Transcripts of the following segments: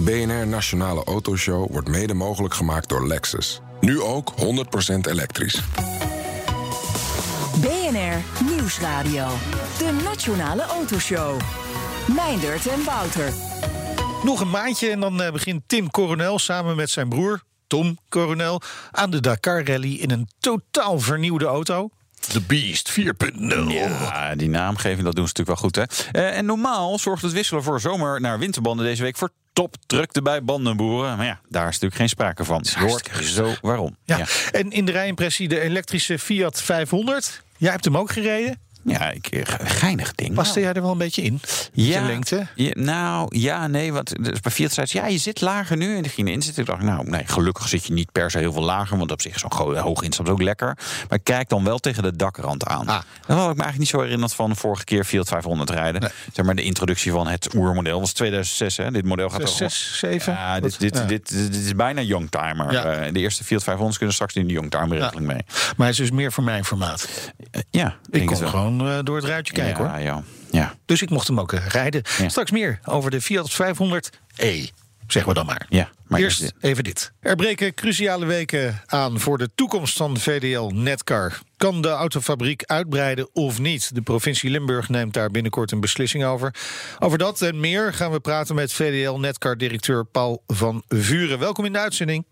De BNR Nationale Autoshow wordt mede mogelijk gemaakt door Lexus. Nu ook 100% elektrisch. BNR Nieuwsradio. De Nationale Autoshow. Meindert en Wouter. Nog een maandje en dan eh, begint Tim Coronel samen met zijn broer Tom Coronel aan de Dakar Rally in een totaal vernieuwde auto. De Beast 4.0. Ja, die naamgeving, dat doen ze natuurlijk wel goed. Hè? Eh, en normaal zorgt het wisselen voor zomer naar winterbanden deze week voor topdrukte bij bandenboeren. Maar ja, daar is natuurlijk geen sprake van. Je hoort zo waarom. Ja. ja. En in de rijimpressie de elektrische Fiat 500. Jij hebt hem ook gereden. Ja, ik, eh, geinig ding. Paste jij er wel een beetje in? Ja, lengte? Ja, nou, ja, nee. Want dus bij Fiat zei ze, ja, je zit lager nu. En ik ging erin zitten. Ik dacht, nou, nee, gelukkig zit je niet per se heel veel lager. Want op zich zo'n gro- hoge instap is ook lekker. Maar ik kijk dan wel tegen de dakrand aan. Ah. Dat had ik me eigenlijk niet zo herinnerd van de vorige keer Fiat 500 rijden. Zeg maar, de introductie van het oermodel was 2006. Hè. Dit model gaat Zes, ook- zes, zeven? Ja, Wat? dit, dit, Ja. Dit, dit, is bijna youngtimer. Ja. Eh, de eerste Fiat 500 kunnen straks in de youngtimer-regeling mee. Maar hij is dus meer voor mijn formaat. Ja, Ik denk kon het wel. Gewoon eh, door het ruitje kijken ja, hoor. Ja, ja. Dus ik mocht hem ook eh, rijden. Ja. Straks meer over de Fiat 500e. Zeggen we dan maar. Ja, maar Eerst dit- even dit. Er breken cruciale weken aan voor de toekomst van VDL Netcar. Kan de autofabriek uitbreiden of niet? De provincie Limburg neemt daar binnenkort een beslissing over. Over dat en meer gaan we praten met VDL Netcar-directeur Paul van Vuren. Welkom in de uitzending.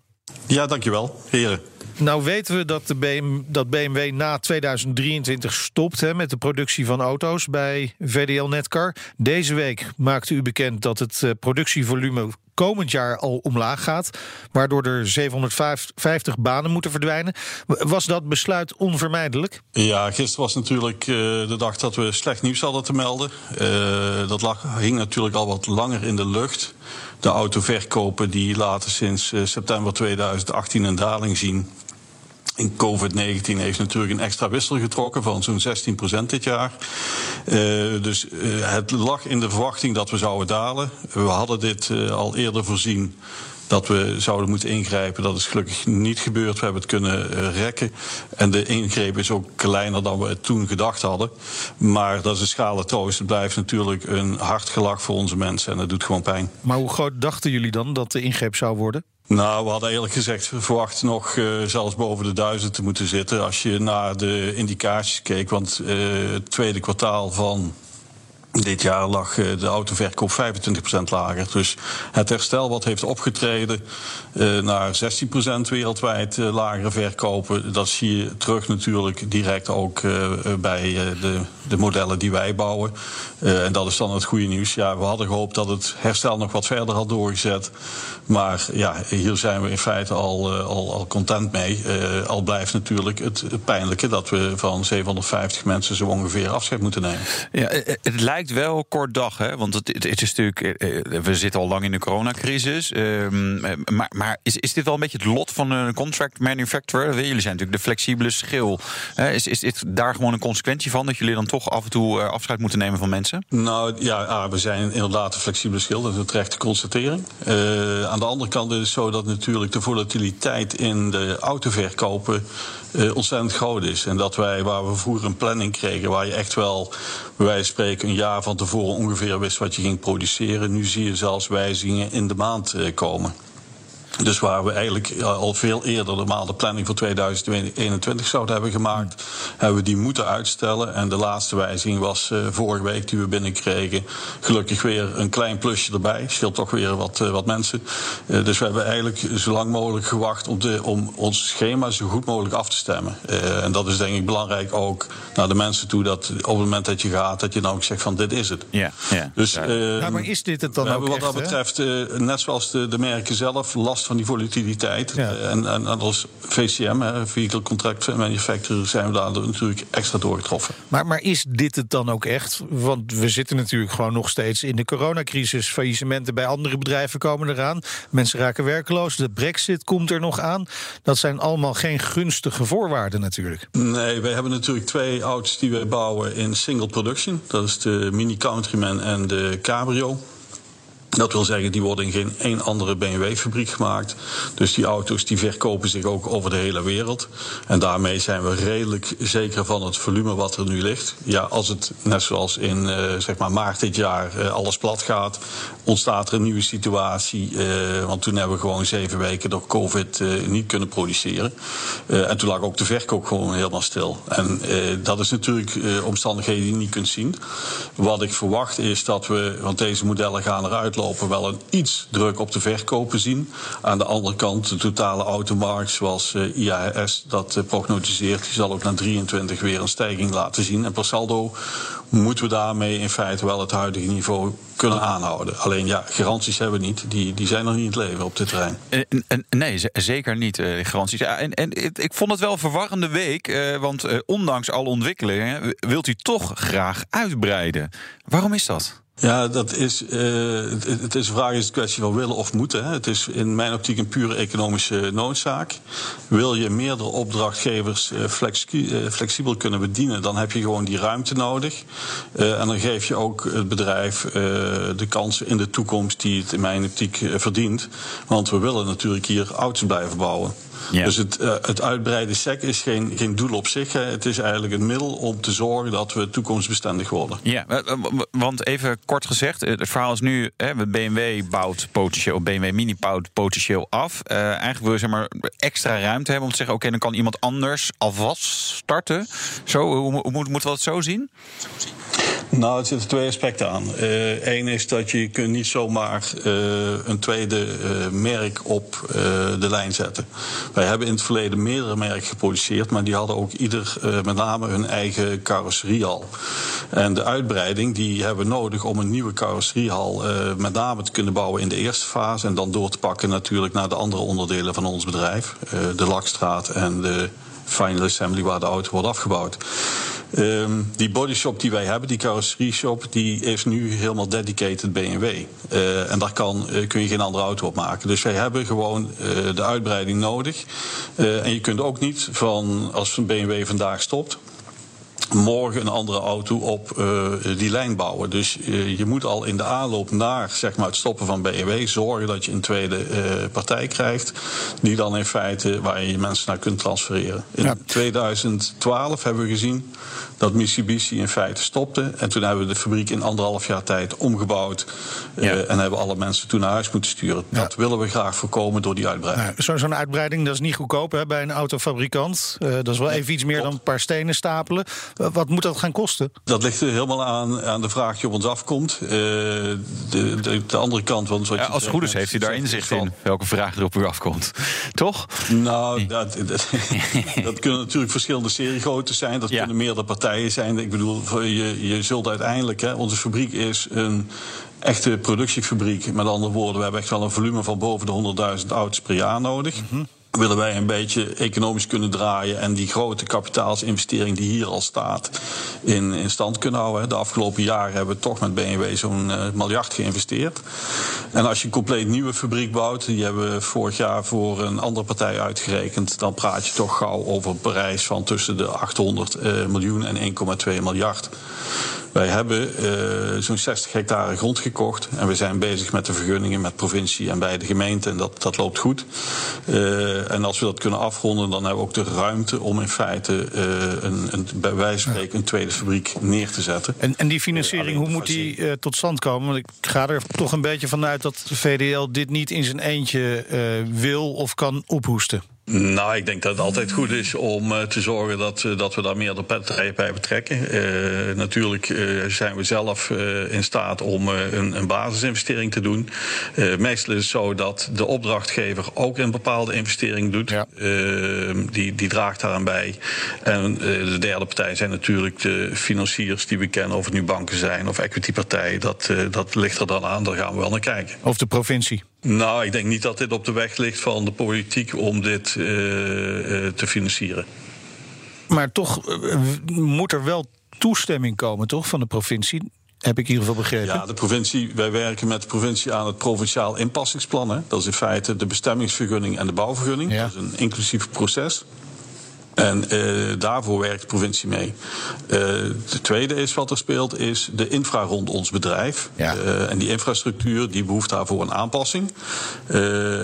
Ja, dankjewel, heren. Nou weten we dat, de dat BMW na 2023 stopt hè, met de productie van auto's bij VDL Netcar. Deze week maakte u bekend dat het eh, productievolume komend jaar al omlaag gaat, waardoor er 750 banen moeten verdwijnen. Was dat besluit onvermijdelijk? Ja, gisteren was natuurlijk eh, de dag dat we slecht nieuws hadden te melden. Eh, dat lag, hing natuurlijk al wat langer in de lucht. De autoverkopen die laten sinds september 2018 een daling zien. In COVID-19 heeft natuurlijk een extra wissel getrokken van zo'n 16% dit jaar. Eh, dus eh, het lag in de verwachting dat we zouden dalen. We hadden dit eh, al eerder voorzien dat we zouden moeten ingrijpen. Dat is gelukkig niet gebeurd. We hebben het kunnen rekken. En de ingreep is ook kleiner dan we het toen gedacht hadden. Maar dat is een schale troost. Het blijft natuurlijk een hard gelach voor onze mensen. En dat doet gewoon pijn. Maar hoe groot dachten jullie dan dat de ingreep zou worden? Nou, we hadden eerlijk gezegd verwacht nog eh, zelfs boven de duizend te moeten zitten. Als je naar de indicaties keek. Want eh, het tweede kwartaal van dit jaar lag eh, de autoverkoop 25% lager. Dus het herstel wat heeft opgetreden eh, naar 16% wereldwijd eh, lagere verkopen. Dat zie je terug natuurlijk direct ook bij de, de modellen die wij bouwen. En dat is dan het goede nieuws. Ja, we hadden gehoopt dat het herstel nog wat verder had doorgezet. Maar ja, hier zijn we in feite al, al, al content mee. Al blijft natuurlijk het, het pijnlijke dat we van 750 mensen zo ongeveer afscheid moeten nemen. Ja, het lijkt wel kort dag, hè? Want het, het, is natuurlijk. eh, eh, We zitten al lang in de coronacrisis. eh, maar maar is, is dit wel een beetje het lot van een contract manufacturer? Jullie zijn natuurlijk de flexibele schil. Is, is dit daar gewoon een consequentie van dat jullie dan toch af en toe afscheid moeten nemen van mensen? Nou ja, ah, we zijn inderdaad een flexibele schil, dat is een terechte constatering. Aan de andere kant is het zo dat natuurlijk de volatiliteit in de autoverkopen eh, ontzettend groot is. En dat wij, waar we vroeger een planning kregen, waar je echt wel, bij wijze van spreken, een jaar van tevoren ongeveer wist wat je ging produceren, nu zie je zelfs wijzigingen in de maand eh, komen. Dus waar we eigenlijk al veel eerder normaal de planning voor 2021 zouden hebben gemaakt, hebben we die moeten uitstellen. En de laatste wijziging was eh, vorige week die we binnenkregen. Gelukkig weer een klein plusje erbij. Scheelt toch weer wat, eh, wat mensen. Eh, dus we hebben eigenlijk zo lang mogelijk gewacht om, de, om ons schema zo goed mogelijk af te stemmen. Eh, en dat is denk ik belangrijk ook naar de mensen toe. Dat op het moment dat je gaat, dat je dan ook zegt van dit is het. Ja, ja. Dus, Ja. eh, Ja, maar is dit het dan we ook hebben wat echt, dat betreft, eh, net zoals de, de merken zelf, last van die volatiliteit. Ja. Eh, en, en, en als VCM, hè, Vehicle Contract Manufacturer, zijn we daar natuurlijk extra doorgetroffen. Maar, maar is dit het dan ook echt? Want we zitten natuurlijk gewoon nog steeds in de coronacrisis. Faillissementen bij andere bedrijven komen eraan. Mensen raken werkloos. De brexit komt er nog aan. Dat zijn allemaal geen gunstige voorwaarden natuurlijk. Nee, wij hebben natuurlijk twee auto's die wij bouwen in single production. Dat is de Mini Countryman en de Cabrio. Dat wil zeggen, die worden in geen één andere BMW-fabriek gemaakt. Dus die auto's die verkopen zich ook over de hele wereld. En daarmee zijn we redelijk zeker van het volume wat er nu ligt. Ja, als het net zoals in uh, zeg maar maart dit jaar uh, alles plat gaat, ontstaat er een nieuwe situatie. Uh, want toen hebben we gewoon zeven weken door COVID niet kunnen produceren. en toen lag ook de verkoop gewoon helemaal stil. En dat is natuurlijk omstandigheden die je niet kunt zien. Wat ik verwacht is dat we, want deze modellen gaan eruit lopen, wel een iets druk op de verkopen zien. Aan de andere kant, de totale automarkt, zoals uh, IAS dat uh, prognotiseert, die zal ook naar 23 weer een stijging laten zien. En per saldo moeten we daarmee in feite wel het huidige niveau kunnen aanhouden. Alleen ja, garanties hebben we niet. Die, die zijn nog niet in het leven op dit terrein. Nee, zeker niet, uh, garanties. En, en ik vond het wel een verwarrende week. Want ondanks alle ontwikkelingen wilt u toch graag uitbreiden. Waarom is dat? Ja, dat is, uh, het, is een vraag, is een kwestie van willen of moeten. Hè. Het is in mijn optiek een pure economische noodzaak. Wil je meerdere opdrachtgevers uh, flexibel kunnen bedienen, dan heb je gewoon die ruimte nodig. Uh, en dan geef je ook het bedrijf de kansen in de toekomst die het in mijn optiek verdient. Want we willen natuurlijk hier auto's blijven bouwen. Ja. Dus het, uh, het uitbreiden SEC is geen, geen doel op zich. Hè. Het is eigenlijk een middel om te zorgen dat we toekomstbestendig worden. Ja, want even kort gezegd, het verhaal is nu: hè, BMW bouwt potentieel, BMW Mini bouwt potentieel af. Uh, eigenlijk wil je zeg maar extra ruimte hebben om te zeggen: oké, okay, dan kan iemand anders alvast starten. Zo, hoe, hoe moeten we dat zo zien? Nou, er zitten twee aspecten aan. Eén uh, is dat je kunt niet zomaar uh, een tweede uh, merk op de lijn zetten. Wij hebben in het verleden meerdere merken geproduceerd, maar die hadden ook ieder met name hun eigen carrosserie al. En de uitbreiding die hebben we nodig om een nieuwe carrosseriehal met name te kunnen bouwen in de eerste fase en dan door te pakken natuurlijk naar de andere onderdelen van ons bedrijf. de lakstraat en de final assembly waar de auto wordt afgebouwd. Um, die bodyshop die wij hebben, die carrosserie shop, die is nu helemaal dedicated BMW. Uh, en daar kan, uh, kun je geen andere auto op maken. Dus wij hebben gewoon uh, de uitbreiding nodig. en je kunt ook niet van, als een BMW vandaag stopt, morgen een andere auto op uh, die lijn bouwen. Dus uh, je moet al in de aanloop naar zeg maar, het stoppen van BMW zorgen dat je een tweede uh, partij krijgt. Die dan in feite waar je mensen naar kunt transfereren. In ja. 2012 hebben we gezien dat Mitsubishi in feite stopte. En toen hebben we de fabriek in anderhalf jaar tijd omgebouwd. Ja. en hebben alle mensen toen naar huis moeten sturen. Ja. Dat willen we graag voorkomen door die uitbreiding. Nou, Zo'n uitbreiding dat is niet goedkoop hè, bij een autofabrikant. dat is wel even iets meer dan een paar stenen stapelen. Wat moet dat gaan kosten? Dat ligt er helemaal aan, aan de vraag die op ons afkomt. Uh, de, de, de, andere kant. Want ja, als het goed is, heeft u daar inzicht in welke vraag er op u afkomt. Toch? Nou, dat, dat, dat kunnen natuurlijk verschillende seriegroottes zijn. Dat ja. kunnen meerdere partijen zijn. Ik bedoel, je, je zult uiteindelijk. Hè, onze fabriek is een echte productiefabriek. Met andere woorden, we hebben echt wel een volume van boven de 100.000 auto's per jaar nodig. Mm -hmm willen wij een beetje economisch kunnen draaien en die grote kapitaalsinvestering die hier al staat in, in stand kunnen houden. De afgelopen jaren hebben we toch met BMW zo'n uh, miljard geïnvesteerd. En als je een compleet nieuwe fabriek bouwt, die hebben we vorig jaar voor een andere partij uitgerekend, dan praat je toch gauw over een prijs van tussen de 800 uh, miljoen en 1,2 miljard. Wij hebben uh, zo'n 60 hectare grond gekocht. En we zijn bezig met de vergunningen met provincie en bij de gemeente. En dat, dat loopt goed. Uh, en als we dat kunnen afronden, dan hebben we ook de ruimte om in feite uh, een, een, bij wijze van spreken een tweede fabriek neer te zetten. En, en die financiering, hoe moet die tot stand komen? Want ik ga er toch een beetje vanuit dat VDL dit niet in zijn eentje wil of kan ophoesten. Nou, ik denk dat het altijd goed is om uh, te zorgen dat, uh, dat we daar meerdere partijen bij betrekken. Uh, natuurlijk zijn we zelf in staat om een, een, basisinvestering te doen. meestal is het zo dat de opdrachtgever ook een bepaalde investering doet. Ja. die, die draagt daaraan bij. En de derde partij zijn natuurlijk de financiers die we kennen, of het nu banken zijn of equitypartijen. Dat, dat ligt er dan aan, daar gaan we wel naar kijken. Of de provincie. Nou, ik denk niet dat dit op de weg ligt van de politiek om dit uh, uh, te financieren. Maar toch uh, moet er wel toestemming komen, toch, van de provincie? Heb ik in ieder geval begrepen. Ja, de provincie, wij werken met de provincie aan het provinciaal inpassingsplan. Hè. Dat is in feite de bestemmingsvergunning en de bouwvergunning. Ja. Dat is een inclusief proces. En uh, daarvoor werkt de provincie mee. Uh, de tweede is wat er speelt, is de infra rond ons bedrijf. Ja. Uh, en die infrastructuur die behoeft daarvoor een aanpassing.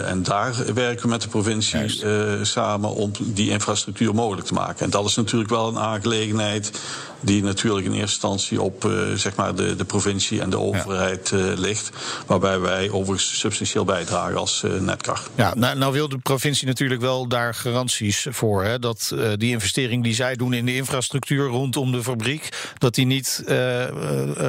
en daar werken we met de provincie samen om die infrastructuur mogelijk te maken. En dat is natuurlijk wel een aangelegenheid die natuurlijk in eerste instantie op zeg maar de, de provincie en de overheid ja. ligt. Waarbij wij overigens substantieel bijdragen als Netcar. Ja, nou, nou wil de provincie natuurlijk wel daar garanties voor. Hè, dat uh, die investering die zij doen in de infrastructuur rondom de fabriek, dat die niet uh, uh,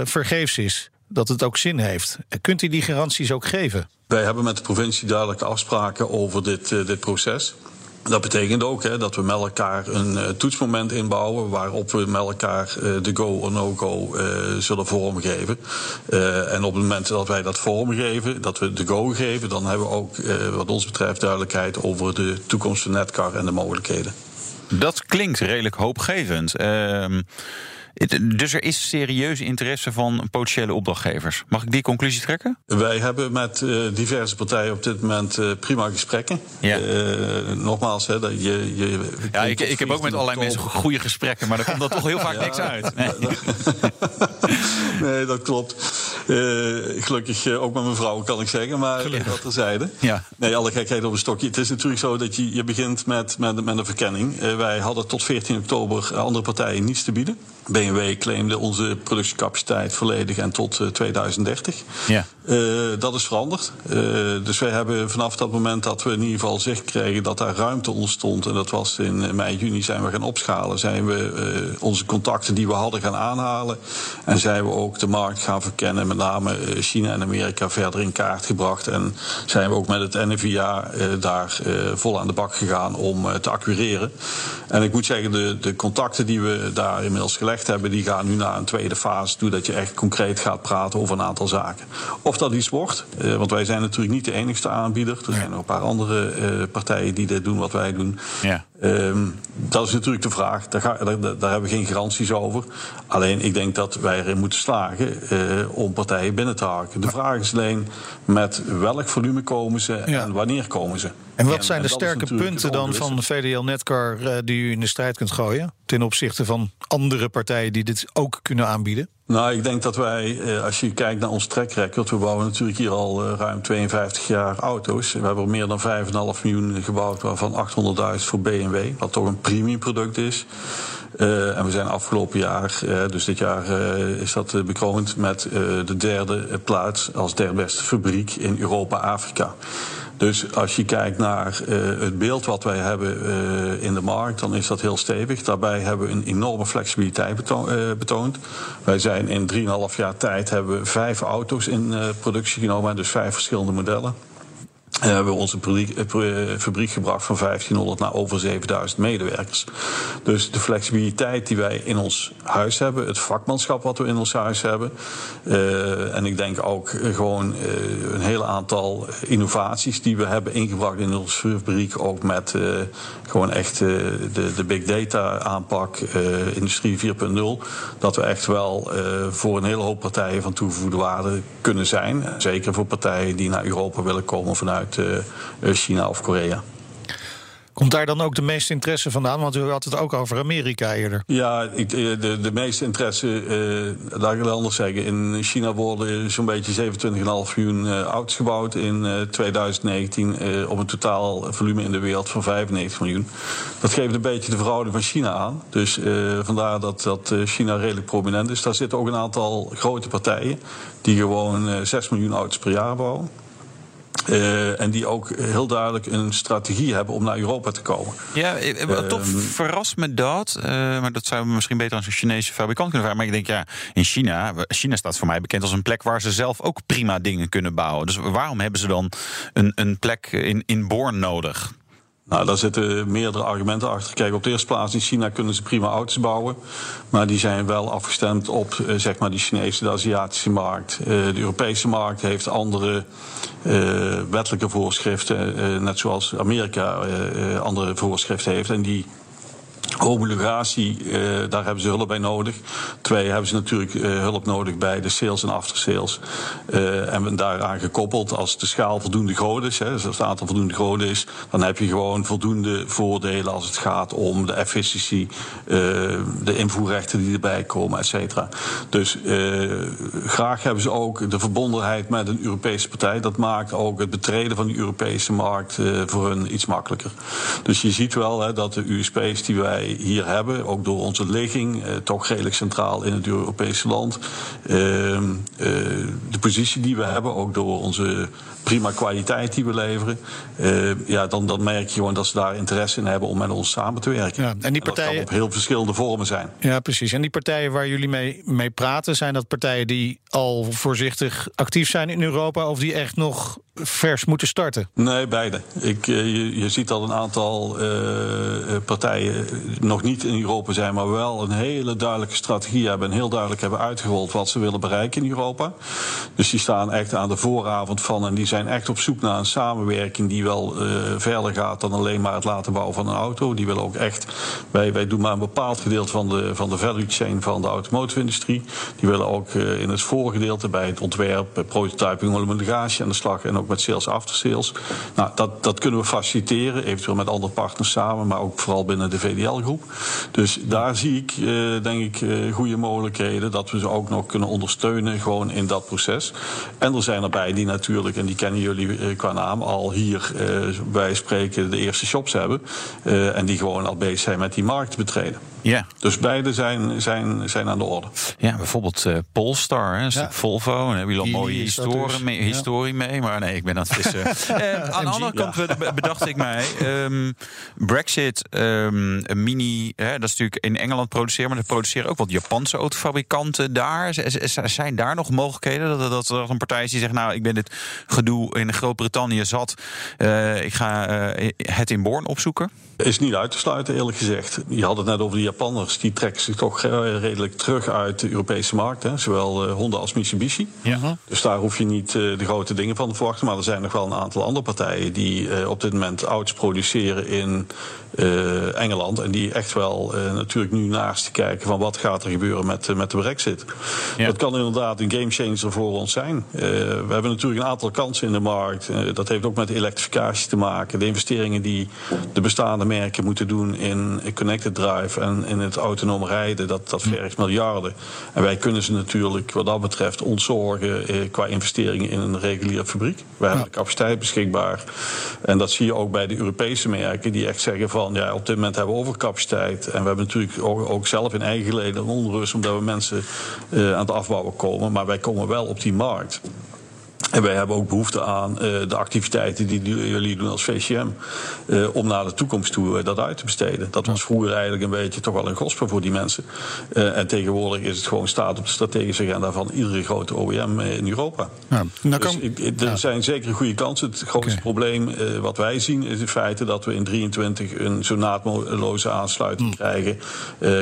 vergeefs is. Dat het ook zin heeft. Kunt u die garanties ook geven? Wij hebben met de provincie duidelijke afspraken over dit, dit proces. Dat betekent ook hè, dat we met elkaar een toetsmoment inbouwen waarop we met elkaar de go of no-go zullen vormgeven. en op het moment dat wij dat vormgeven, dat we de go geven, dan hebben we ook wat ons betreft duidelijkheid over de toekomst van Netcar en de mogelijkheden. Dat klinkt redelijk hoopgevend. Uh, dus er is serieus interesse van potentiële opdrachtgevers. Mag ik die conclusie trekken? Wij hebben met uh, diverse partijen op dit moment uh, prima gesprekken. Ja. Uh, nogmaals, hè, dat je, je. Ja, ik, ik heb ook met allerlei mensen goede gesprekken, maar er komt dan toch heel vaak ja, niks uit. Nee, nee dat klopt. Gelukkig ook met mijn vrouw kan ik zeggen, maar gelukkig. dat terzijde. Ja. Nee, alle gekheid op een stokje. Het is natuurlijk zo dat je, je begint met, met, met een verkenning. wij hadden tot 14 oktober andere partijen niets te bieden. BMW claimde onze productiecapaciteit volledig en tot 2030. Ja. Uh, dat is veranderd. Uh, dus wij hebben vanaf dat moment dat we in ieder geval zicht kregen dat daar ruimte ontstond, en dat was in mei, juni, zijn we gaan opschalen. Zijn we uh, onze contacten die we hadden gaan aanhalen. En zijn we ook de markt gaan verkennen, met name China en Amerika verder in kaart gebracht. En zijn we ook met het NVIA daar vol aan de bak gegaan om te accureren. En ik moet zeggen, de, de contacten die we daar inmiddels hebben, die gaan nu naar een tweede fase toe, dat je echt concreet gaat praten over een aantal zaken. Of dat iets wordt, uh, want wij zijn natuurlijk niet de enigste aanbieder. Er zijn nog een paar andere uh, partijen die dit doen wat wij doen. Ja. Um, dat is natuurlijk de vraag. Daar, ga, daar, daar, hebben we geen garanties over. Alleen ik denk dat wij erin moeten slagen uh, om partijen binnen te haken. De vraag is alleen met welk volume komen ze ja. en wanneer komen ze. En wat zijn de sterke punten dan van VDL Netcar uh, die u in de strijd kunt gooien? Ten opzichte van andere partijen die dit ook kunnen aanbieden? Nou, ik denk dat wij, als je kijkt naar ons track record, we bouwen natuurlijk hier al ruim 52 jaar auto's. We hebben er meer dan 5,5 miljoen gebouwd, waarvan 800.000 voor BMW, wat toch een premium product is. Uh, en we zijn afgelopen jaar, dus dit jaar is dat bekroond met de derde plaats als derde beste fabriek in Europa-Afrika. Dus als je kijkt naar uh, het beeld wat wij hebben uh, in de markt, dan is dat heel stevig. Daarbij hebben we een enorme flexibiliteit. Uh, betoond. Wij zijn in 3,5 jaar tijd hebben we vijf auto's in productie genomen, dus vijf verschillende modellen. Hebben we onze fabriek gebracht van 1500 naar over 7000 medewerkers. Dus de flexibiliteit die wij in ons huis hebben, het vakmanschap wat we in ons huis hebben. En ik denk ook gewoon een hele aantal innovaties die we hebben ingebracht in onze fabriek. Ook met gewoon echt de, de big data aanpak, industrie 4.0. Dat we echt wel voor een hele hoop partijen van toegevoegde waarde kunnen zijn. Zeker voor partijen die naar Europa willen komen vanuit uit China of Korea. Komt daar dan ook de meeste interesse vandaan? Want u had het ook over Amerika eerder. Ja, ik, de, de meeste interesse, uh, laat ik het anders zeggen. In China worden zo'n beetje 27,5 miljoen uh, auto's gebouwd in uh, 2019. Uh, op een totaal volume in de wereld van 95 miljoen. Dat geeft een beetje de verhouding van China aan. Dus vandaar dat, dat China redelijk prominent is. Daar zitten ook een aantal grote partijen die gewoon 6 miljoen auto's per jaar bouwen. Uh, en die ook heel duidelijk een strategie hebben om naar Europa te komen. Ja, eh, eh, toch uh, verrast me dat. Uh, maar dat zou misschien beter als een Chinese fabrikant kunnen vragen. Maar ik denk, ja, in China, China staat voor mij bekend als een plek waar ze zelf ook prima dingen kunnen bouwen. Dus waarom hebben ze dan een, een plek in, in Born nodig? Nou, daar zitten meerdere argumenten achter. Kijk, op de eerste plaats in China kunnen ze prima auto's bouwen. Maar die zijn wel afgestemd op uh, zeg maar die Chinese, de Aziatische markt. Uh, de Europese markt heeft andere uh, wettelijke voorschriften. net zoals Amerika andere voorschriften heeft. En die Homologatie, uh, daar hebben ze hulp bij nodig. Twee, hebben ze natuurlijk uh, hulp nodig bij de sales en aftersales. Uh, en daaraan gekoppeld, als de schaal voldoende groot is, hè, dus als het aantal voldoende groot is, dan heb je gewoon voldoende voordelen als het gaat om de efficiëntie, de invoerrechten die erbij komen, et cetera. Dus graag hebben ze ook de verbondenheid met een Europese partij. Dat maakt ook het betreden van de Europese markt voor hun iets makkelijker. Dus je ziet wel hè, dat de USP's die wij hier hebben, ook door onze ligging, eh, toch redelijk centraal in het Europese land. Ehm, eh, de positie die we hebben, ook door onze prima kwaliteit die we leveren. Uh, ja, dan, dan merk je gewoon dat ze daar interesse in hebben om met ons samen te werken. Ja, en die partijen. En dat kan op heel verschillende vormen zijn. Ja, precies. En die partijen waar jullie mee, mee praten, zijn dat partijen die al voorzichtig actief zijn in Europa of die echt nog vers moeten starten? Nee, beide. Ik, uh, je, je, ziet dat een aantal uh, partijen nog niet in Europa zijn, maar wel een hele duidelijke strategie hebben en heel duidelijk hebben uitgerold wat ze willen bereiken in Europa. Dus die staan echt aan de vooravond van en die zijn echt op zoek naar een samenwerking die wel verder gaat dan alleen maar het laten bouwen van een auto. Die willen ook echt, wij, wij doen maar een bepaald gedeelte van de, van de value chain van de automotive-industrie. Die willen ook in het voorgedeelte bij het ontwerp, prototyping, homologatie aan de slag en ook met sales after sales. Nou, dat, dat kunnen we faciliteren, eventueel met andere partners samen, maar ook vooral binnen de VDL-groep. Dus daar zie ik, uh, denk ik, goede mogelijkheden dat we ze ook nog kunnen ondersteunen gewoon in dat proces. En er zijn erbij die natuurlijk, en die kennen jullie eh, qua naam al hier eh, spreken de eerste shops hebben. Eh, en die gewoon al bezig zijn met die markt betreden. Ja. Dus beide zijn, zijn, zijn aan de orde. Ja, bijvoorbeeld uh, Polestar, hè, ja. Volvo. En hebben jullie al mooie historie, dus. mee, historie mee. Maar nee, ik ben aan het vissen. uh, aan de andere kant bedacht ik mij... Um, Brexit, um, Mini, hè, dat is natuurlijk in Engeland produceren... maar er produceren ook wat Japanse autofabrikanten daar. zijn daar nog mogelijkheden? Dat, dat er een partij is die zegt... nou, ik ben dit gedoe in Groot-Brittannië zat. Uh, ik ga het in Born opzoeken? Is niet uit te sluiten, eerlijk gezegd. Je had het net over die Japanners. Die trekken zich toch redelijk terug uit de Europese markt. Hè. Zowel uh, Honda als Mitsubishi. Ja. Dus daar hoef je niet uh, de grote dingen van te verwachten. Maar er zijn nog wel een aantal andere partijen die op dit moment auto's produceren in uh, Engeland. En die echt wel uh, natuurlijk nu naast kijken van wat gaat er gebeuren met, uh, met de brexit. Ja. Dat kan inderdaad een gamechanger voor ons zijn. we hebben natuurlijk een aantal kansen in de markt. dat heeft ook met elektrificatie te maken. De investeringen die de bestaande merken moeten doen in connected drive en in het autonoom rijden, dat, dat vergt miljarden. En wij kunnen ze natuurlijk wat dat betreft ontzorgen qua investeringen in een reguliere fabriek. We hebben de capaciteit beschikbaar. En dat zie je ook bij de Europese merken die echt zeggen van ja, op dit moment hebben we overcapaciteit. En we hebben natuurlijk ook, ook zelf in eigen geleden onrust omdat we mensen uh, aan het afbouwen komen. Maar wij komen wel op die markt. En wij hebben ook behoefte aan uh, de activiteiten die jullie doen als VCM. Uh, eh, om naar de toekomst toe uh, dat uit te besteden. Dat was vroeger eigenlijk een beetje toch wel een gospel voor die mensen. en tegenwoordig is het gewoon staat op de strategische agenda van iedere grote OEM in Europa. Ja, nou dus ik, er zijn zeker goede kansen. Het grootste okay. probleem wat wij zien is in feite dat we in 23 een zo naadloze aansluiting hmm. krijgen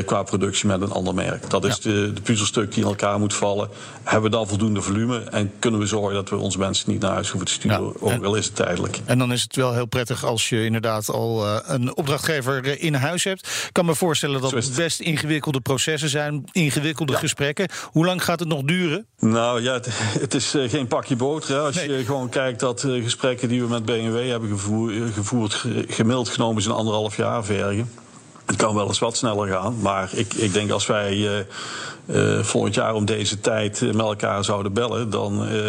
qua productie met een ander merk. Dat is ja. de, de puzzelstuk die in elkaar moet vallen. Hebben we dan voldoende volume en kunnen we zorgen dat we onze mensen niet naar huis hoeven te sturen, ja, ook al is het tijdelijk. En dan is het wel heel prettig als je inderdaad al uh, een opdrachtgever eh, in huis hebt. Ik kan me voorstellen dat het best ingewikkelde processen zijn, ingewikkelde ja. gesprekken. Hoe lang gaat het nog duren? Nou ja, het, het is uh, geen pakje boter. Hè. Als nee. je gewoon kijkt dat uh, gesprekken die we met BMW hebben gevoerd, gevoerd gemiddeld genomen zijn anderhalf jaar vergen. Het kan wel eens wat sneller gaan, maar ik, ik denk als wij uh, uh, volgend jaar om deze tijd met elkaar zouden bellen, dan uh,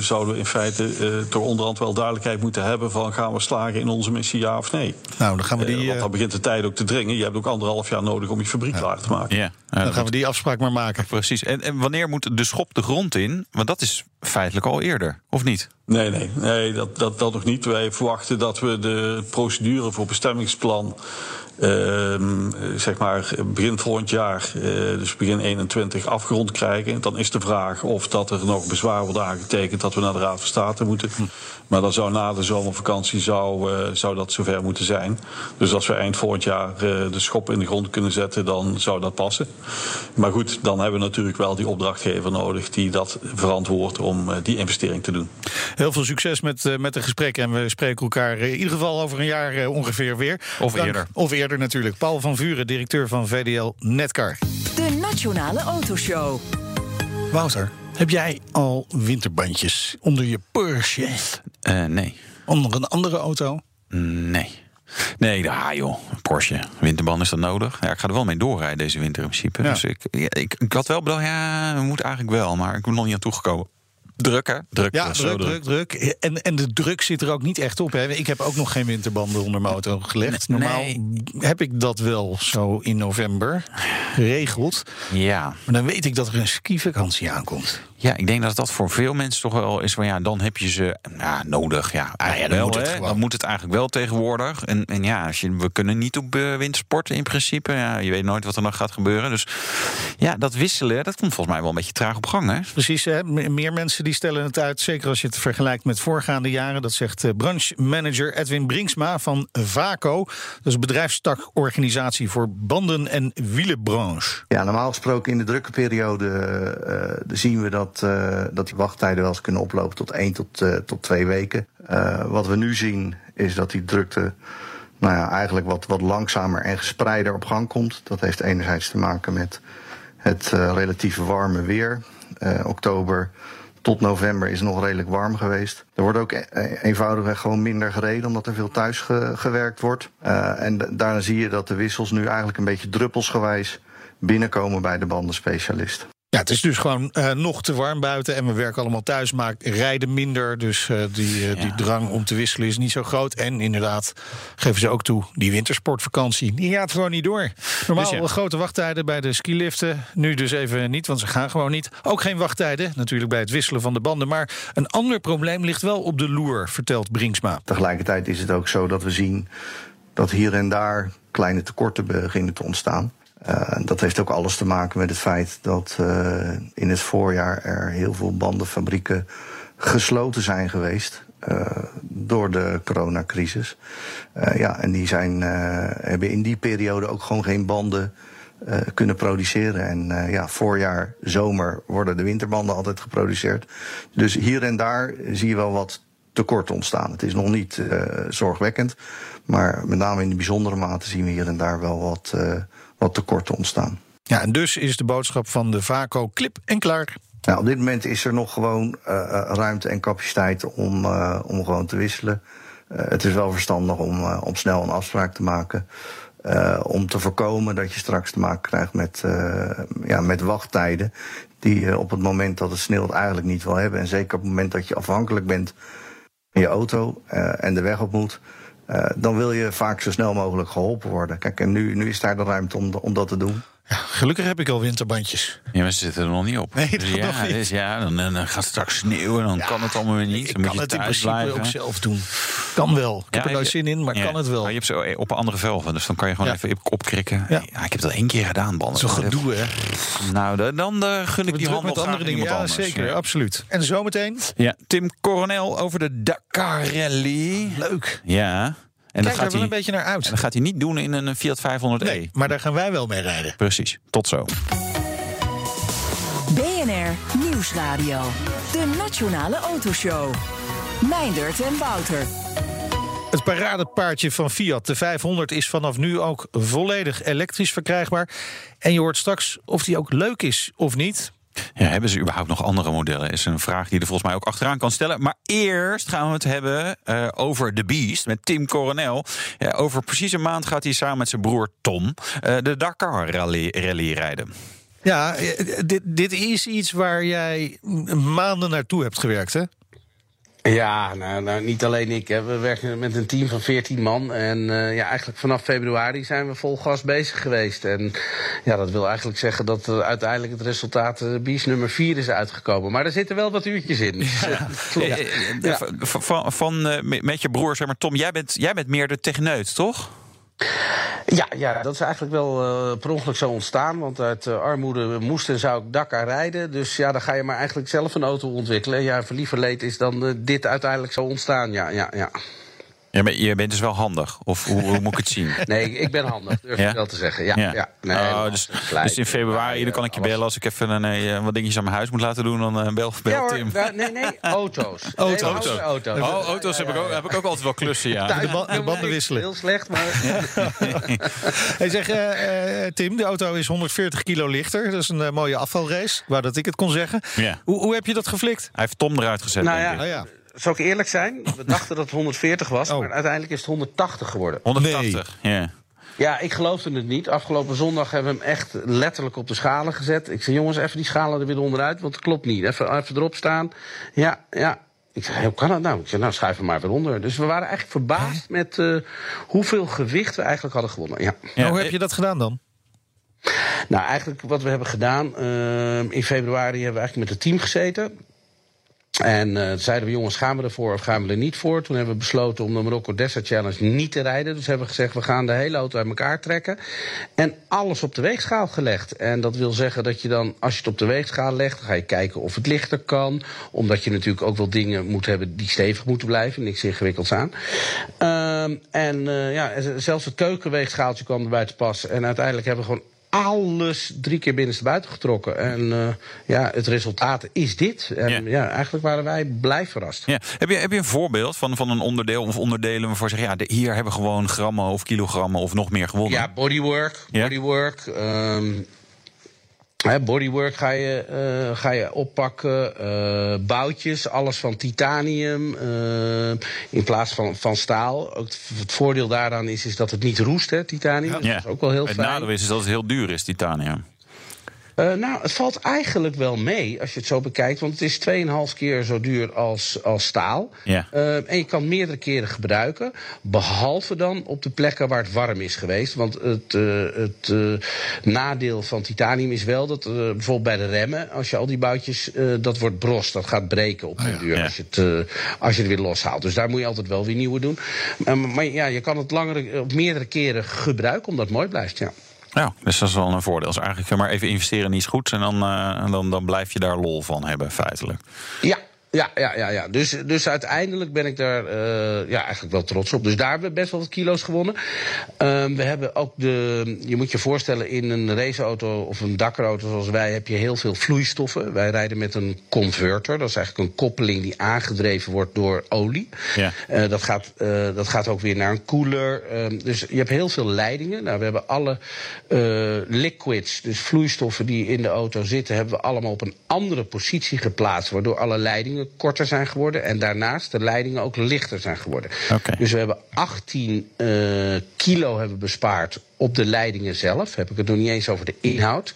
zouden we in feite toch onderhand wel duidelijkheid moeten hebben van gaan we slagen in onze missie ja of nee. Nou, dan gaan we die. want dan begint de tijd ook te dringen. Je hebt ook anderhalf jaar nodig om je fabriek ja. klaar te maken. Ja, dan gaan we die afspraak maar maken. Precies. En, en wanneer moet de schop de grond in? Want dat is feitelijk al eerder, of niet? Nee, nee, nee dat, dat, dat nog niet. Wij verwachten dat we de procedure voor bestemmingsplan zeg maar begin volgend jaar, uh, dus begin 21, afgerond krijgen. Dan is de vraag of dat er nog bezwaar wordt aangetekend dat we naar de Raad van State moeten. Hm. Maar dan zou na de zomervakantie zou, uh, zou dat zover moeten zijn. Dus als we eind volgend jaar de schop in de grond kunnen zetten, dan zou dat passen. Maar goed, dan hebben we natuurlijk wel die opdrachtgever nodig die dat verantwoordt om die investering te doen. Heel veel succes met, met de gesprekken en we spreken elkaar in ieder geval over een jaar ongeveer weer. Of eerder. Of eerder verder natuurlijk. Paul van Vuren, directeur van VDL Netcar. De Nationale Autoshow. Wouter, heb jij al winterbandjes onder je Porsche? Uh, nee. Onder een andere auto? Nee. Nee, ah joh, Porsche. Winterband is dat nodig? Ja, ik ga er wel mee doorrijden deze winter in principe. Ja. Dus ik, ja, ik, ik, had wel bedacht, ja, we moeten eigenlijk wel. Maar ik ben nog niet aan toegekomen. Druk, hè? Druk, ja, druk, druk, druk, En, en de druk zit er ook niet echt op. Hè. Ik heb ook nog geen winterbanden onder mijn auto gelegd. Normaal nee. heb ik dat wel zo in november geregeld. Ja. Maar dan weet ik dat er een skivakantie aankomt. Ja, ik denk dat dat voor veel mensen toch wel is van ja, dan heb je ze ja, nodig. Ja, eigenlijk ja, dan, wel, moet het dan moet het eigenlijk wel tegenwoordig. En, en ja, als je, we kunnen niet op uh, wintersporten in principe. Ja, je weet nooit wat er nog gaat gebeuren. Dus ja, dat wisselen, dat komt volgens mij wel een beetje traag op gang. Hè? Precies, hè? meer mensen die stellen het uit. Zeker als je het vergelijkt met voorgaande jaren. Dat zegt uh, branchemanager Edwin Brinksma van VACO. Dat is een bedrijfstakorganisatie voor banden- en wielenbranche. Ja, normaal gesproken in de drukke periode uh, zien we dat dat, uh, dat die wachttijden wel eens kunnen oplopen tot één tot, uh, tot twee weken. Uh, wat we nu zien is dat die drukte nou ja, eigenlijk wat, wat langzamer en gespreider op gang komt. Dat heeft enerzijds te maken met het relatieve warme weer. oktober tot november is nog redelijk warm geweest. Er wordt ook e eenvoudigweg gewoon minder gereden, omdat er veel thuis ge gewerkt wordt. en daarna zie je dat de wissels nu eigenlijk een beetje druppelsgewijs binnenkomen bij de bandenspecialist. Ja, het is dus gewoon uh, nog te warm buiten en we werken allemaal thuis, maar rijden minder. Dus uh, die, uh, ja. die drang om te wisselen is niet zo groot. En inderdaad, geven ze ook toe, die wintersportvakantie, die gaat gewoon niet door. Normaal dus ja. grote wachttijden bij de skiliften, nu dus even niet, want ze gaan gewoon niet. Ook geen wachttijden, natuurlijk bij het wisselen van de banden. Maar een ander probleem ligt wel op de loer, vertelt Brinksma. Tegelijkertijd is het ook zo dat we zien dat hier en daar kleine tekorten beginnen te ontstaan. Uh, dat heeft ook alles te maken met het feit dat uh, in het voorjaar er heel veel bandenfabrieken gesloten zijn geweest. Uh, door de coronacrisis. ja, en die zijn, hebben in die periode ook gewoon geen banden kunnen produceren. En ja, voorjaar, zomer worden de winterbanden altijd geproduceerd. Dus hier en daar zie je wel wat tekort ontstaan. Het is nog niet zorgwekkend, maar met name in de bijzondere mate zien we hier en daar wel wat wat tekorten ontstaan. Ja, en dus is de boodschap van de VACO klip en klaar. Nou, op dit moment is er nog gewoon uh, ruimte en capaciteit om, uh, om gewoon te wisselen. Uh, het is wel verstandig om, om snel een afspraak te maken. om te voorkomen dat je straks te maken krijgt met, ja, met wachttijden. Die je op het moment dat het sneeuwt eigenlijk niet wil hebben. En zeker op het moment dat je afhankelijk bent van je auto en de weg op moet. Uh, dan wil je vaak zo snel mogelijk geholpen worden. Kijk, en nu, nu is daar de ruimte om, om dat te doen. Ja, gelukkig heb ik al winterbandjes. Ja, maar ze zitten er nog niet op. Nee, dat dus ja, niet. Dus ja, dan, dan gaat het straks sneeuwen, dan ja, kan het allemaal weer niet. Ik dan kan moet je het in principe blijven. ook zelf doen. Kan wel. Ik Ja, heb er je- zin in, maar kan het wel. Maar je hebt zo op een andere velgen, dus dan kan je gewoon even opkrikken. Ja. Ik heb dat één keer gedaan, banden. Zo'n gedoe, hè? Nou, dan, dan eh, gun ik die handel met andere dingen. Ja, anders. zeker. Absoluut. En zometeen? Ja, Tim Coronel over de Dakar Rally. Leuk. Ja. En Kijk dat daar gaat, wel hij, een beetje naar uit. en dat gaat hij niet doen in een Fiat 500e. Nee, maar daar gaan wij wel mee rijden. Precies. Tot zo. BNR Nieuwsradio. De Nationale Autoshow. Meindert en Wouter. Het paradepaardje van Fiat, de 500, is vanaf nu ook volledig elektrisch verkrijgbaar. En je hoort straks of die ook leuk is of niet. Ja, hebben ze überhaupt nog andere modellen? Is een vraag die er volgens mij ook achteraan kan stellen. Maar eerst gaan we het hebben eh, over The Beast met Tim Coronel. Ja, over precies een maand gaat hij samen met zijn broer Tom eh, de Dakar Rally, rally rijden. Ja, eh, dit, dit is iets waar jij maanden naartoe hebt gewerkt, hè? Ja, nou, nou niet alleen ik. Hè. We werken met een team van 14 man. En eh, ja, eigenlijk vanaf februari zijn we vol gas bezig geweest. En ja, dat wil eigenlijk zeggen dat uiteindelijk het resultaat uh, bies nummer 4 is uitgekomen. Maar er zitten wel wat uurtjes in. Eh. Eh, eh, Ja. Van, eh, met met je broer, zeg maar, Tom, jij bent, jij bent meer de techneut, toch? Ja, ja, dat is eigenlijk wel eh, per ongeluk zo ontstaan. Want uit eh, armoede moest en zou ik Dakar rijden. Dus ja, dan ga je maar eigenlijk zelf een auto ontwikkelen. En ja, verlieverleed is dan eh, dit uiteindelijk zo ontstaan. Ja, ja, ja. Ja, maar je bent dus wel handig. Of hoe, hoe moet ik het zien? Nee, ik ben handig, durf Ja? ik wel te zeggen. Ja, ja. Nee, Oh, dus, dus in februari dan kan ik je Alles. bellen als ik even een, eh, wat dingetjes aan mijn huis moet laten doen. Dan eh, bel, bel Ja, hoor, Tim. daar- nee, nee, auto's. Nee, Auto's. houden auto's. Oh, auto's heb, ik ook, heb ik ook altijd wel klussen, ja. Thuis- De ba- de banden wisselen. Heel slecht, maar... Hij zegt, eh, eh, Tim, de auto is 140 kilo lichter. Dat is een eh, mooie afvalrace, waar dat ik het kon zeggen. Ja. Hoe, hoe heb je dat geflikt? Hij heeft Tom eruit gezet, Nou denk ja, Zou ik eerlijk zijn? We dachten dat het 140 was, Oh. maar uiteindelijk is het 180 geworden. 180, ja. Ja, ik geloofde het niet. Afgelopen zondag hebben we hem echt letterlijk op de schalen gezet. Ik zei, jongens, even die schalen er weer onderuit, want het klopt niet. Even, even erop staan. Ja, ja. Ik zei, hoe kan dat nou? Ik zei, nou, schuif hem maar weer onder. Dus we waren eigenlijk verbaasd met eh, hoeveel gewicht we eigenlijk hadden gewonnen. Ja. Ja, hoe heb je dat gedaan dan? Nou, eigenlijk wat we hebben gedaan. eh, in februari hebben we eigenlijk met het team gezeten. En eh, zeiden we, jongens, gaan we ervoor of gaan we er niet voor? Toen hebben we besloten om de Marokko Desert Challenge niet te rijden. Dus hebben we gezegd, we gaan de hele auto uit elkaar trekken. En alles op de weegschaal gelegd. En dat wil zeggen dat je dan, als je het op de weegschaal legt... dan ga je kijken of het lichter kan. Omdat je natuurlijk ook wel dingen moet hebben die stevig moeten blijven. Niks ingewikkelds aan. Ehm, en eh, ja, zelfs het keukenweegschaaltje kwam erbij te passen. En uiteindelijk hebben we gewoon alles drie keer binnenstebuiten getrokken. En eh, ja, het resultaat is dit. En Ja. ja. eigenlijk waren wij blij verrast. Ja. Heb, je, heb je een voorbeeld van, van een onderdeel of onderdelen waarvoor je zegt... ja, de- hier hebben we gewoon grammen of kilogrammen of nog meer gewonnen? Ja, bodywork. Bodywork. ehm, bodywork ga je, eh, ga je oppakken. eh, boutjes, alles van titanium eh, in plaats van, van staal. Ook het, het voordeel daaraan is, is dat het niet roest, hè, titanium. Dus Ja. Dat is ook wel heel Het fijn. nadeel is, is dat het heel duur is, titanium. Eh, nou, het valt eigenlijk wel mee als je het zo bekijkt. Want het is 2,5 keer zo duur als, als staal. Ja. Eh, en je kan het meerdere keren gebruiken. Behalve dan op de plekken waar het warm is geweest. Want het, eh, het nadeel van titanium is wel dat bijvoorbeeld bij de remmen... als je al die boutjes, dat wordt bros, dat gaat breken op den duur... Ja. Als, je het, als je het weer loshaalt. Dus daar moet je altijd wel weer nieuwe doen. Maar ja, je kan het langer, op meerdere keren gebruiken... omdat het mooi blijft, ja. Ja, dus dat is wel een voordeel. Dus eigenlijk maar even investeren in iets goeds... en dan, en dan, dan blijf je daar lol van hebben, feitelijk. Ja, ja, ja, ja. ja. Dus, dus uiteindelijk ben ik daar eh, ja, eigenlijk wel trots op. Dus daar hebben we best wel wat kilo's gewonnen. Ehm, we hebben ook de. Je moet je voorstellen, in een raceauto of een dakauto zoals wij heb je heel veel vloeistoffen. Wij rijden met een converter. Dat is eigenlijk een koppeling die aangedreven wordt door olie. Ja. Eh, dat, gaat, eh, dat gaat ook weer naar een koeler. Ehm, dus je hebt heel veel leidingen. Nou, we hebben alle liquids, dus vloeistoffen die in de auto zitten, hebben we allemaal op een andere positie geplaatst. Waardoor alle leidingen korter zijn geworden. En daarnaast de leidingen ook lichter zijn geworden. Dus we hebben 18 eh, kilo hebben bespaard op de leidingen zelf. Heb ik het nog niet eens over de inhoud.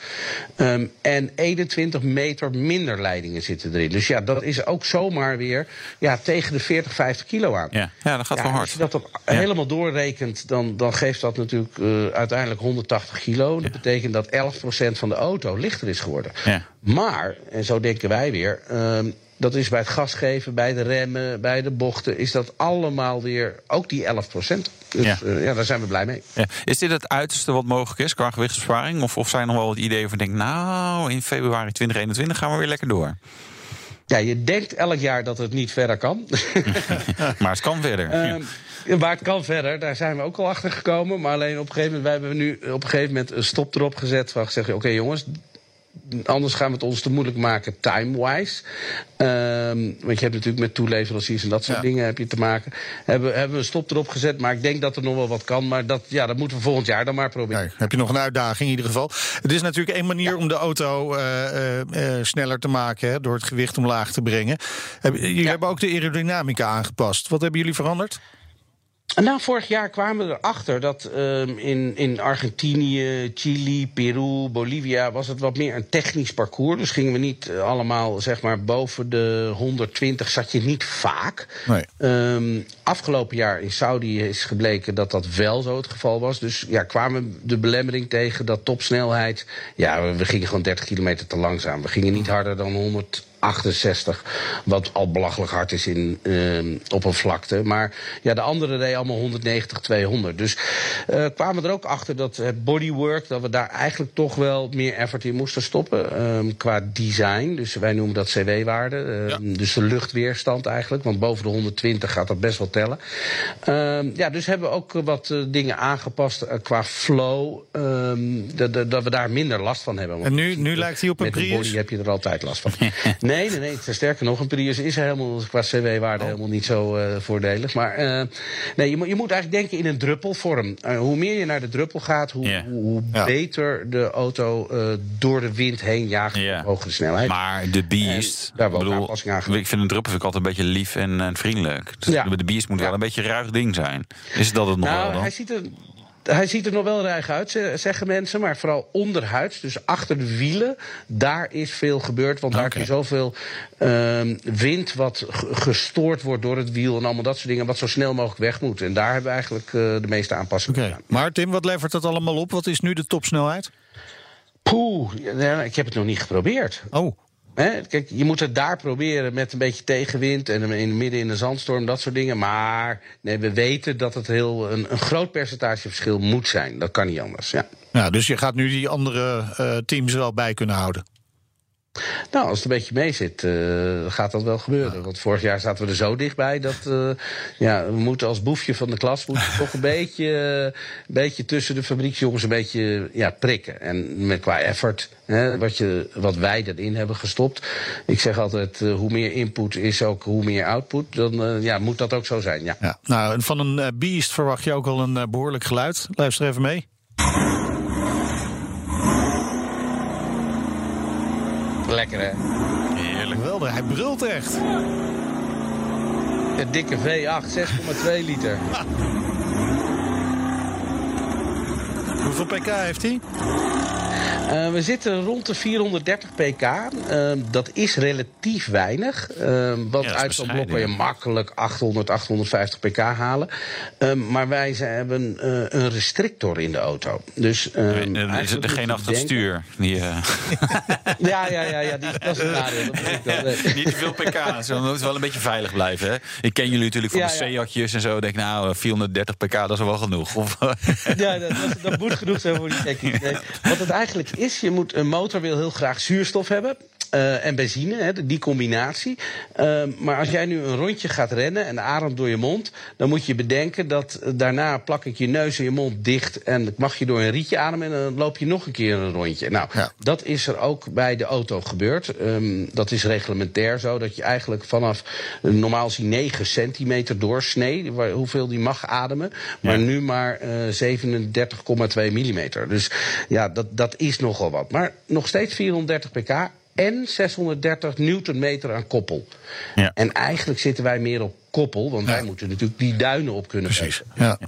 Ehm, en 21 meter minder leidingen zitten erin. Dus ja, dat is ook zomaar weer ja, tegen de 40, 50 kilo aan. Ja, ja dat gaat Ja, wel hard. Als je dat dan Ja. helemaal doorrekent, dan, dan geeft dat natuurlijk eh, uiteindelijk 180 kilo. Dat betekent dat 11% van de auto lichter is geworden. Ja. Maar, en zo denken wij weer, ehm, dat is bij het gasgeven, bij de remmen, bij de bochten, is dat allemaal weer ook die 11%. Dus Ja. ja. ja, daar zijn we blij mee. Ja. Is dit het uiterste wat mogelijk is qua gewichtsbesparing? Of, of zijn er nog wel wat ideeën van denk, nou, in februari 2021 gaan we weer lekker door. Ja, je denkt elk jaar dat het niet verder kan. Maar het kan verder. Ehm, Maar het kan verder, daar zijn we ook al achter gekomen. Maar alleen op een gegeven moment, wij hebben nu op een gegeven moment een stop erop gezet. Van gezegd, oké jongens, anders gaan we het ons te moeilijk maken time-wise. Ehm, want je hebt natuurlijk met toeleveranciers en dat soort Ja. dingen heb je te maken. Hebben, hebben we een stop erop gezet, maar ik denk dat er nog wel wat kan. Maar dat, ja, dat moeten we volgend jaar dan maar proberen. Nee, heb je nog een uitdaging in ieder geval. Het is natuurlijk één manier om de auto eh, eh, eh, sneller te maken... Hè, door het gewicht omlaag te brengen. Jullie Ja. hebben ook de aerodynamica aangepast. Wat hebben jullie veranderd? Nou, vorig jaar kwamen we erachter dat ehm, in, in Argentinië, Chili, Peru, Bolivia was het wat meer een technisch parcours. Dus gingen we niet eh, allemaal, zeg maar, boven de 120 zat je niet vaak. Nee. Ehm, afgelopen jaar in Saudi is gebleken dat dat wel zo het geval was. Dus ja, kwamen we de belemmering tegen dat topsnelheid. Ja, we, we gingen gewoon 30 kilometer te langzaam. We gingen niet harder dan 108, 68. Wat al belachelijk hard is in, uh, op een vlakte. Maar ja, de andere reed allemaal 190, 200. Dus uh, kwamen we er ook achter dat het bodywork, dat we daar eigenlijk toch wel meer effort in moesten stoppen. Um, qua design. Dus wij noemen dat CW-waarde. Ja. Dus de luchtweerstand eigenlijk. Want boven de 120 gaat dat best wel tellen. Ja, dus hebben we ook wat uh, dingen aangepast qua flow. dat we daar minder last van hebben. En nu, nu lijkt hij op een Prius? Met body heb je er altijd last van. nee, nee, nee. Sterker nog, een Prius is helemaal qua CW-waarde oh. helemaal niet zo voordelig. Maar nee, je, je, moet eigenlijk denken in een druppelvorm. hoe meer je naar de druppel gaat, hoe, yeah. hoe ja. beter de auto door de wind heen jaagt. Yeah. Hogere snelheid. Maar de Beast, daar ik, bedoel, ik vind een druppel vind ik altijd een beetje lief en, en vriendelijk. Dus ja. De Beast moet wel een beetje een ruig ding zijn. Is dat het nog nou, wel dan? Hij ziet er, hij ziet er nog wel ruig uit, zeggen mensen. Maar vooral onderhuids, dus achter de wielen, daar is veel gebeurd. Want daar heb je zoveel uh, wind wat gestoord wordt door het wiel en allemaal dat soort dingen. Wat zo snel mogelijk weg moet. En daar hebben we eigenlijk uh, de meeste aanpassingen okay. gedaan. Maar Tim, wat levert dat allemaal op? Wat is nu de topsnelheid? Poeh, ik heb het nog niet geprobeerd. Oh. He, kijk, je moet het daar proberen met een beetje tegenwind en in midden in een zandstorm, dat soort dingen. Maar nee, we weten dat het heel een, een groot percentage verschil moet zijn. Dat kan niet anders. Ja. Ja, dus je gaat nu die andere uh, teams wel bij kunnen houden. Nou, als het een beetje mee zit, uh, gaat dat wel gebeuren. Want vorig jaar zaten we er zo dichtbij dat uh, ja, we moeten als boefje van de klas moeten toch een beetje, uh, een beetje tussen de fabrieksjongens een beetje ja, prikken. En met qua effort, hè, wat, je, wat wij erin hebben gestopt. Ik zeg altijd, hoe meer input is ook hoe meer output. Dan ja, moet dat ook zo zijn. Ja. ja nou, van een beest verwacht je ook al een behoorlijk geluid. Luister even mee. Lekker hè? Heerlijk. Geweldig, hij brult echt. Een dikke V8, 6,2 liter. Ha. Hoeveel pk heeft hij? Uh, we zitten rond de 430 pk. Uh, dat is relatief weinig. Uh, want ja, uit zo'n blok kan je makkelijk 800, 850 pk halen. maar wij hebben een restrictor in de auto. Dus, nee, is er geen achter het stuur? Die, ja, ja, ja, ja die, dat is nadeel. Niet te veel pk. Ze moeten wel een beetje veilig blijven. Hè? Ik ken jullie natuurlijk van ja, de Seatjes en zo. Denk nou, 430 pk, dat is wel genoeg. Of, ja, dat, dat, dat, moet genoeg zijn voor die checking. Nee. Wat het eigenlijk is, je moet een motor wil heel graag zuurstof hebben. Uh, en benzine, hè, die combinatie. Uh, maar als jij nu een rondje gaat rennen en ademt door je mond, dan moet je bedenken dat daarna plak ik je neus en je mond dicht en mag je door een rietje ademen en dan loop je nog een keer een rondje. Nou, ja. dat is er ook bij de auto gebeurd. Um, dat is reglementair zo dat je eigenlijk vanaf normaal zie 9 centimeter doorsnee, hoeveel die mag ademen, maar ja. nu maar uh, 37,2 millimeter. Dus ja, dat, dat is nogal wat. Maar nog steeds 430 pk en 630 newtonmeter aan koppel. Ja. En eigenlijk zitten wij meer op koppel, want ja. wij moeten natuurlijk die duinen op kunnen Precies. Ja.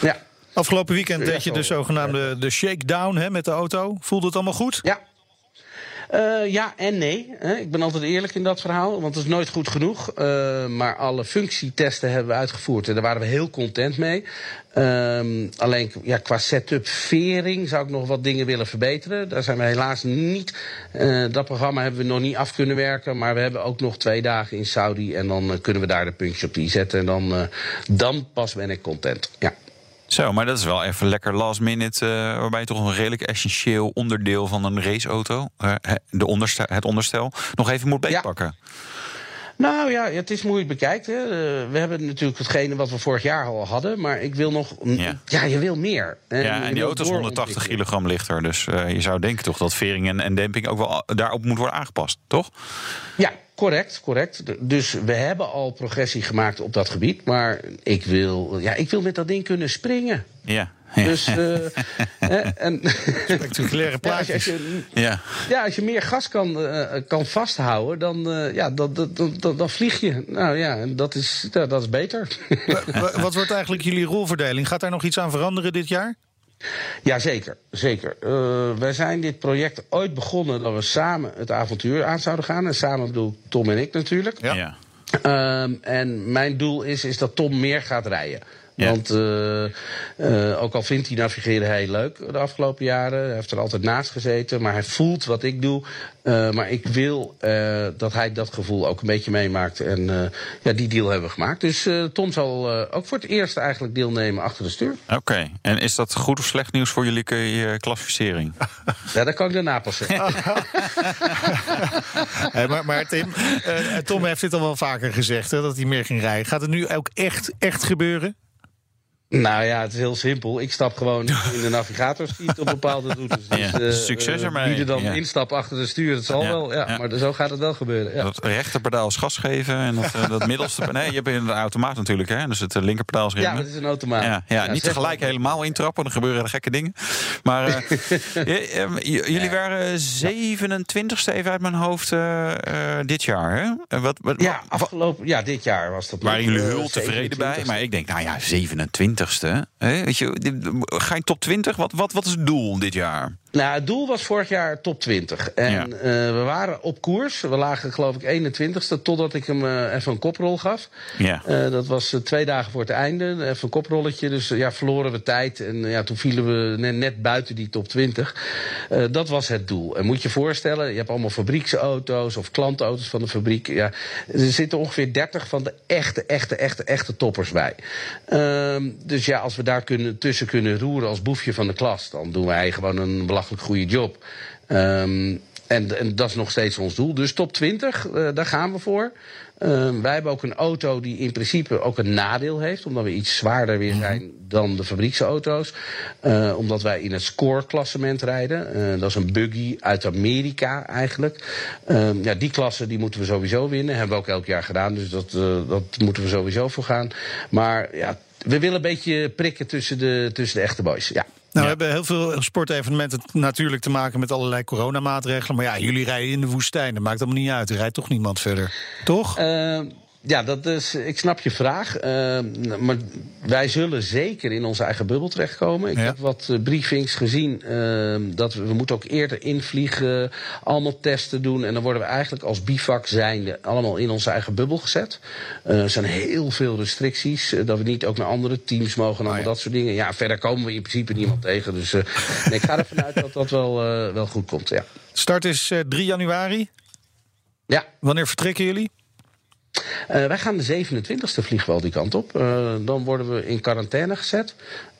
ja. Afgelopen weekend deed je de zogenaamde de shakedown hè, met de auto. Voelde het allemaal goed? Ja, uh, ja en nee. Ik ben altijd eerlijk in dat verhaal, want het is nooit goed genoeg. Uh, maar alle functietesten hebben we uitgevoerd en daar waren we heel content mee. Um, alleen ja, qua setup vering zou ik nog wat dingen willen verbeteren. Daar zijn we helaas niet. Uh, dat programma hebben we nog niet af kunnen werken. Maar we hebben ook nog twee dagen in Saudi. En dan kunnen we daar de puntjes op die zetten. En dan, dan pas ben ik content. Ja. Zo, maar dat is wel even lekker last minute. Uh, waarbij je toch een redelijk essentieel onderdeel van een raceauto, uh, de onderstel, het onderstel, nog even moet beetpakken. Ja. Nou ja, het is moeilijk bekijkt. Hè. We hebben natuurlijk hetgene wat we vorig jaar al hadden. Maar ik wil nog. Ja, ja je wil meer. En ja, en die auto is 180 kilogram lichter. Dus uh, je zou denken toch dat vering en, en demping ook wel daarop moet worden aangepast, toch? Ja, Correct, correct. Dus we hebben al progressie gemaakt op dat gebied. Maar ik wil, ja, ik wil met dat ding kunnen springen. Ja. Ja. Dus, uh, en, Spectaculaire plaatjes. Ja, als, je, ja. ja, als je meer gas kan, uh, kan vasthouden, dan, uh, ja, dan, dan, dan, dan, vlieg je. Nou ja, dat is, dat is beter. Wat wordt eigenlijk jullie rolverdeling? Gaat daar nog iets aan veranderen dit jaar? Ja, zeker. zeker. Uh, wij zijn dit project ooit begonnen dat we samen het avontuur aan zouden gaan. En samen bedoel Tom en ik natuurlijk. Ja. ja. Um, en mijn doel is, is dat Tom meer gaat rijden. Want uh, uh, ook al vindt hij navigeren heel leuk de afgelopen jaren, hij heeft er altijd naast gezeten, maar hij voelt wat ik doe. Uh, maar ik wil dat hij dat gevoel ook een beetje meemaakt. En ja, die deal hebben we gemaakt. Dus Tom zal ook voor het eerst eigenlijk deelnemen achter de stuur. Oké, en is dat goed of slecht nieuws voor jullie klassificering? ja, dat kan ik daarna pas zeggen. hey, maar, maar Tim, Tom heeft dit al wel vaker gezegd, hè, dat hij meer ging rijden. Gaat het nu ook echt, echt gebeuren? Nou ja, het is heel simpel. Ik stap gewoon in de navigatorskiet op bepaalde routes. Dus, ja, uh, succes ermee. Wie er dan ja. instapt achter de stuur, dat zal wel. Ja, Maar zo gaat het wel gebeuren. Ja. Dat rechterpedaal is gas geven en dat, dat middelste... Nee, je hebt een automaat natuurlijk, hè? Dus het linkerpedaal is remmen. Ja, het is een automaat. Ja, ja, niet tegelijk helemaal intrappen, dan gebeuren er gekke dingen. Maar uh, jullie waren 27ste even uit mijn hoofd dit jaar, hè? Wat, wat, ja, afgelopen... Ja, dit jaar was dat. Waren jullie heel tevreden bij? Maar ik denk, nou ja, 27 twintigste. Weet je, ga je top 20? Wat, wat, wat is het doel dit jaar? Nou, het doel was vorig jaar top 20. En ja. uh, we waren op koers. We lagen geloof ik 21ste, totdat ik hem uh, even een koprol gaf. Ja. Uh, dat was twee dagen voor het einde. Even een koprolletje. Dus ja, verloren we tijd. En ja, toen vielen we net, net buiten die top 20. dat was het doel. En moet je voorstellen, je hebt allemaal fabrieksauto's of klantauto's van de fabriek. Ja, er zitten ongeveer 30 van de echte, echte, echte, echte toppers bij. Ehm, dus ja, als we daar kunnen, tussen kunnen roeren als boefje van de klas, dan doen wij gewoon een belachelijk goede job. Um, en, en, dat is nog steeds ons doel. Dus top 20, uh, daar gaan we voor. Uh, wij hebben ook een auto die in principe ook een nadeel heeft, omdat we iets zwaarder weer mhm. zijn dan de fabrieksauto's. Uh, omdat wij in het score-klassement rijden. Uh, dat is een buggy uit Amerika eigenlijk. Uh, ja, die klasse die moeten we sowieso winnen. Hebben we ook elk jaar gedaan, dus dat, dat moeten we sowieso voor gaan. Maar ja, we willen een beetje prikken tussen de, tussen de echte boys. Ja. Nou, we hebben heel veel sportevenementen natuurlijk te maken met allerlei coronamaatregelen. Maar ja, jullie rijden in de woestijn. Dat maakt allemaal niet uit. Er rijdt toch niemand verder. Toch? Uh, ja, dat is, ik snap je vraag. Uh, maar wij zullen zeker in onze eigen bubbel terechtkomen. Ik heb wat uh, briefings gezien uh, dat we, we moeten ook eerder invliegen, allemaal testen doen. En dan worden we eigenlijk als bivak zijnde allemaal in onze eigen bubbel gezet. er zijn heel veel restricties, dat we niet ook naar andere teams mogen en allemaal oh, ja. dat soort dingen. Ja, verder komen we in principe niemand tegen. Dus nee, ik ga ervan uit dat dat wel, wel goed komt, ja. Start is 3 januari? Ja. Wanneer vertrekken jullie? Uh, wij gaan de 27e vliegen wel die kant op. Uh, dan worden we in quarantaine gezet.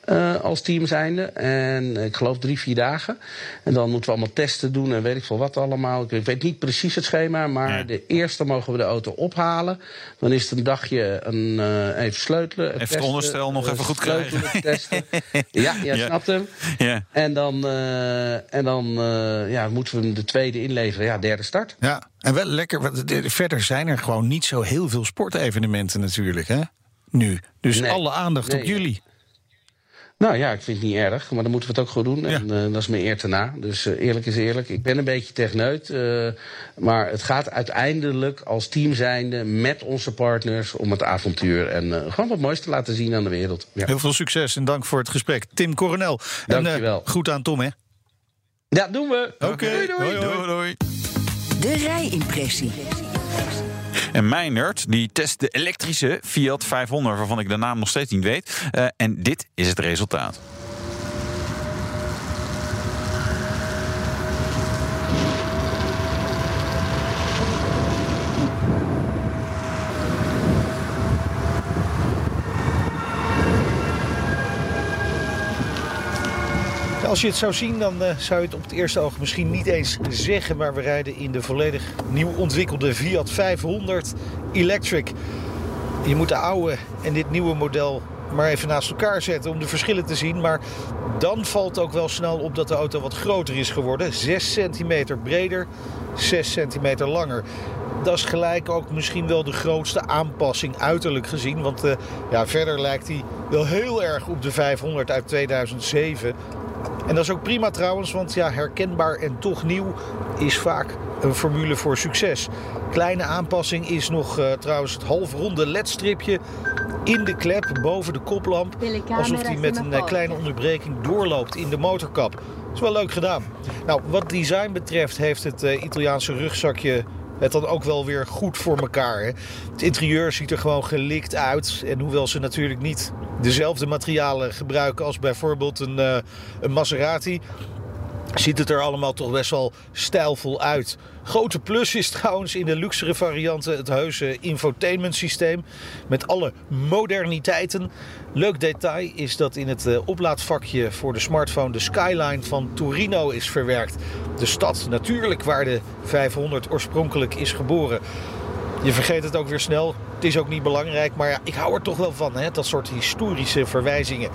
Uh, als team zijnde. En ik geloof drie, vier dagen. En dan moeten we allemaal testen doen en weet ik veel wat allemaal. Ik weet niet precies het schema, maar ja. de eerste mogen we de auto ophalen. Dan is het een dagje een, uh, even sleutelen. Even testen, het onderstel nog uh, even goed krijgen. Testen. ja, jij ja. snapt hem. Ja. En dan, en dan ja, moeten we hem de tweede inleveren. Ja, derde start. Ja, en wel lekker. Verder zijn er gewoon niet zo heel veel sportevenementen natuurlijk, hè? Nu. Dus nee. alle aandacht nee, op jullie. Nou ja, ik vind het niet erg, maar dan moeten we het ook goed doen. En uh, dat is me eer te na. Dus uh, eerlijk is eerlijk. Ik ben een beetje techneut. Uh, maar het gaat uiteindelijk als team zijnde met onze partners om het avontuur. En gewoon wat moois te laten zien aan de wereld. Ja. Heel veel succes en dank voor het gesprek. Tim Coronel. Dank je wel. goed aan Tom, hè? Ja, doen we. Oké, okay. doei, doei, doei, doei. De rijimpressie. En Meinert die test de elektrische Fiat 500, waarvan ik de naam nog steeds niet weet. Uh, en dit is het resultaat. Als je het zou zien, dan uh, zou je het op het eerste oog misschien niet eens zeggen. Maar we rijden in de volledig nieuw ontwikkelde Fiat 500 Electric. Je moet de oude en dit nieuwe model maar even naast elkaar zetten om de verschillen te zien. Maar dan valt ook wel snel op dat de auto wat groter is geworden. 6 centimeter breder, 6 centimeter langer. Dat is gelijk ook misschien wel de grootste aanpassing uiterlijk gezien. Want uh, ja, verder lijkt hij wel heel erg op de 500 uit 2007. En dat is ook prima trouwens, want ja, herkenbaar en toch nieuw is vaak een formule voor succes. Kleine aanpassing is nog uh, trouwens het halfronde ledstripje in de klep boven de koplamp. Alsof die met een uh, kleine onderbreking doorloopt in de motorkap. Dat is wel leuk gedaan. Nou, wat design betreft heeft het uh, Italiaanse rugzakje het dan ook wel weer goed voor elkaar. Hè? Het interieur ziet er gewoon gelikt uit. En hoewel ze natuurlijk niet dezelfde materialen gebruiken als bijvoorbeeld een, uh, een Maserati, ziet het er allemaal toch best wel stijlvol uit. Grote plus is trouwens in de luxere varianten het heuse infotainment systeem met alle moderniteiten. Leuk detail is dat in het oplaadvakje voor de smartphone de skyline van Torino is verwerkt. De stad natuurlijk waar de 500 oorspronkelijk is geboren. Je vergeet het ook weer snel. Het is ook niet belangrijk, maar ja, ik hou er toch wel van, hè, dat soort historische verwijzingen.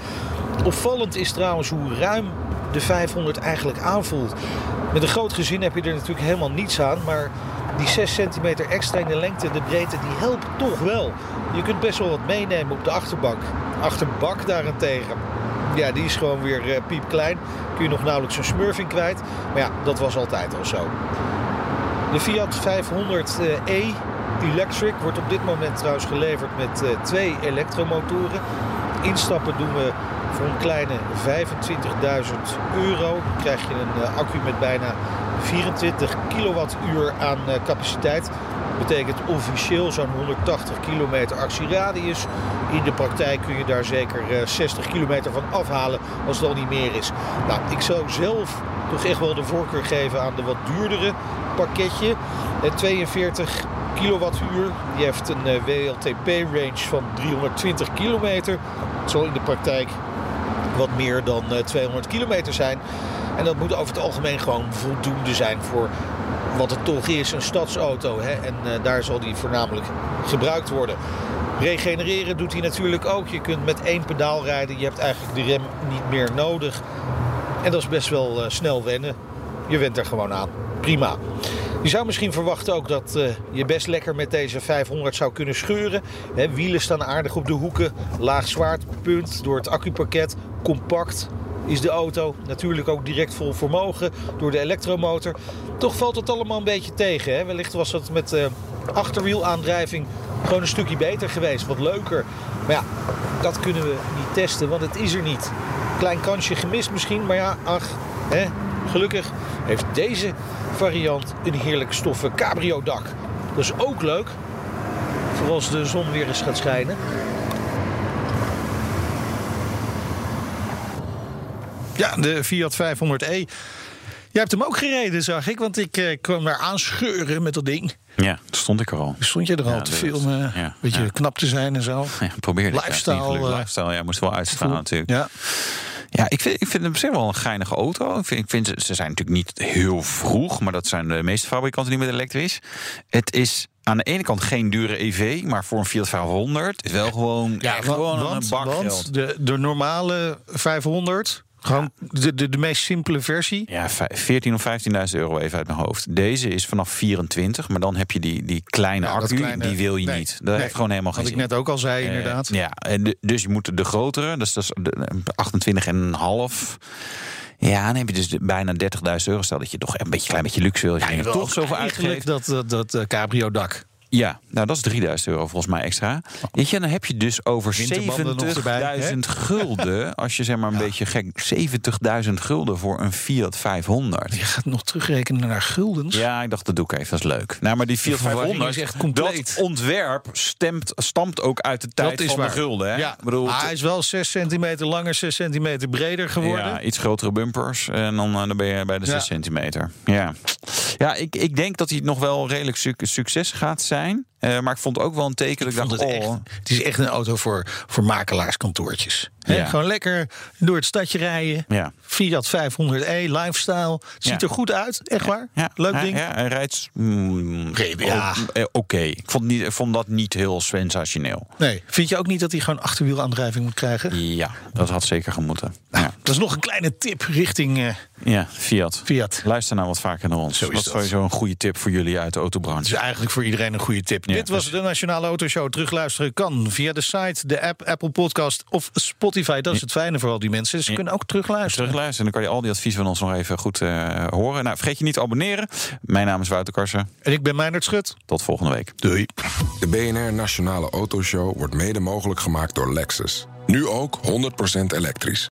Opvallend is trouwens hoe ruim de 500 eigenlijk aanvoelt. Met een groot gezin heb je er natuurlijk helemaal niets aan, maar die 6 centimeter extra in de lengte en de breedte, die helpt toch wel. Je kunt best wel wat meenemen op de achterbank. Achterbak daarentegen, ja, die is gewoon weer uh, piepklein. Kun je nog nauwelijks een smurfing kwijt. Maar ja, dat was altijd al zo. De Fiat 500e Electric wordt op dit moment trouwens geleverd met uh, twee elektromotoren. Instappen doen we voor een kleine 25.000 euro. Dan krijg je een uh, accu met bijna 24 kilowattuur aan uh, capaciteit. Betekent officieel zo'n 180 kilometer actieradius. In de praktijk kun je daar zeker 60 kilometer van afhalen als het al niet meer is. Nou, ik zou zelf toch echt wel de voorkeur geven aan de wat duurdere pakketje. Het 42 kilowattuur. Die heeft een WLTP-range van 320 kilometer. Het zal in de praktijk wat meer dan 200 kilometer zijn. En dat moet over het algemeen gewoon voldoende zijn voor wat het toch is, een stadsauto. Hè? En uh, daar zal die voornamelijk gebruikt worden. Regenereren doet hij natuurlijk ook. Je kunt met één pedaal rijden. Je hebt eigenlijk de rem niet meer nodig. En dat is best wel snel wennen. Je went er gewoon aan. Prima. Je zou misschien verwachten ook dat uh, je best lekker met deze 500 zou kunnen scheuren. He, wielen staan aardig op de hoeken. Laag zwaartepunt door het accupakket. Compact is de auto. Natuurlijk ook direct vol vermogen door de elektromotor. Toch valt het allemaal een beetje tegen. Wellicht was het met uh, achterwielaandrijving gewoon een stukje beter geweest. Wat leuker. Maar ja, dat kunnen we niet testen, want het is er niet. Klein kansje gemist misschien, maar ja, ach, gelukkig heeft deze variant een heerlijk stoffen cabrio dak. Dat is ook leuk, voor als de zon weer eens gaat schijnen. Ja, de Fiat 500e. Jij hebt hem ook gereden, zag ik, want ik eh, kwam daar aanscheuren met dat ding. Ja, stond ik er al. Stond je er al Ja, te filmen, ja, een beetje ja. knap te zijn en zo. Ja, probeerde ik. Ja, Lifestyle, eh, lifestyle, ja, moest wel uitstralen natuurlijk. Ja. Ja, ik vind, ik vind het op zich wel een geinige auto. Ik vind, ik vind ze, zijn natuurlijk niet heel vroeg, maar dat zijn de meeste fabrikanten die met elektrisch. Het is aan de ene kant geen dure EV, maar voor een Fiat 500 is wel gewoon, Ja, gewoon want, een bak want de, de normale 500, gewoon de, de, de meest simpele versie. Ja, vij- 14 of 15.000 euro even uit mijn hoofd. Deze is vanaf 24, maar dan heb je die, die kleine Ja, accu, kleine- die wil je nee, niet. Dat nee. heeft gewoon helemaal geen Wat ik net ook al zei, Eh, inderdaad. ja, dus je moet de grotere, dus dat is de 28,5. Ja, dan heb je dus bijna 30.000 euro. Stel dat je toch een beetje klein beetje luxe wil. Ja, je wil toch zoveel eigenlijk dat, dat, dat eh, cabrio dak. Ja, nou dat is 3000 euro volgens mij extra. Weet je, dan heb je dus over Winterbanden nog erbij, 70.000 gulden. Als je zeg maar een beetje gek, 70.000 gulden voor een Fiat 500. Je gaat nog terugrekenen naar guldens. Ja, ik dacht dat doe ik even, dat is leuk. Nou, maar die Fiat verwarring 500, is echt compleet. dat ontwerp stemt, stamt ook uit de tijd dat is van waar. de gulden. Hè? Ja. Bedoel, hij is wel 6 centimeter langer, 6 centimeter breder geworden. Ja, iets grotere bumpers. En dan, eh, dan ben je bij de 6 Ja. centimeter. Ja, ja ik, ik denk dat hij nog wel redelijk suc- succes gaat zijn. Eh, maar ik vond ook wel een teken dat ik dacht... het, echt, oh, het is echt een auto voor, voor makelaarskantoortjes. Ja. Gewoon lekker door het stadje rijden. Ja. Fiat 500e, lifestyle. Het ziet Ja. er goed uit, echt waar. ja, Leuk ding. Ja, hij rijdt... mm, Ja. eh, Oké, ik, vond niet, vond dat niet heel sensationeel. Nee, vind je ook niet dat hij gewoon achterwielaandrijving moet krijgen? Ja, dat had zeker gemoeten. Ja, Dat is nog een kleine tip richting eh, ja Fiat. Fiat. Luister nou wat vaker naar ons. Zo is dat is sowieso een goede tip voor jullie uit de Het autobranche. is eigenlijk voor iedereen een goede tip. Ja, Dit was de Nationale Autoshow. Terugluisteren kan via de site, de app, Apple Podcast of Spotify. Dat is het fijne voor al die mensen. Ze Ja. kunnen ook terugluisteren. Terugluisteren, dan kan je al die adviezen van ons nog even goed eh, horen. Nou, vergeet je niet te abonneren. Mijn naam is Wouter Karsen. En ik ben Meijnerd Schut. Tot volgende week. Doei. De BNR Nationale Autoshow wordt mede mogelijk gemaakt door Lexus. Nu ook 100% elektrisch.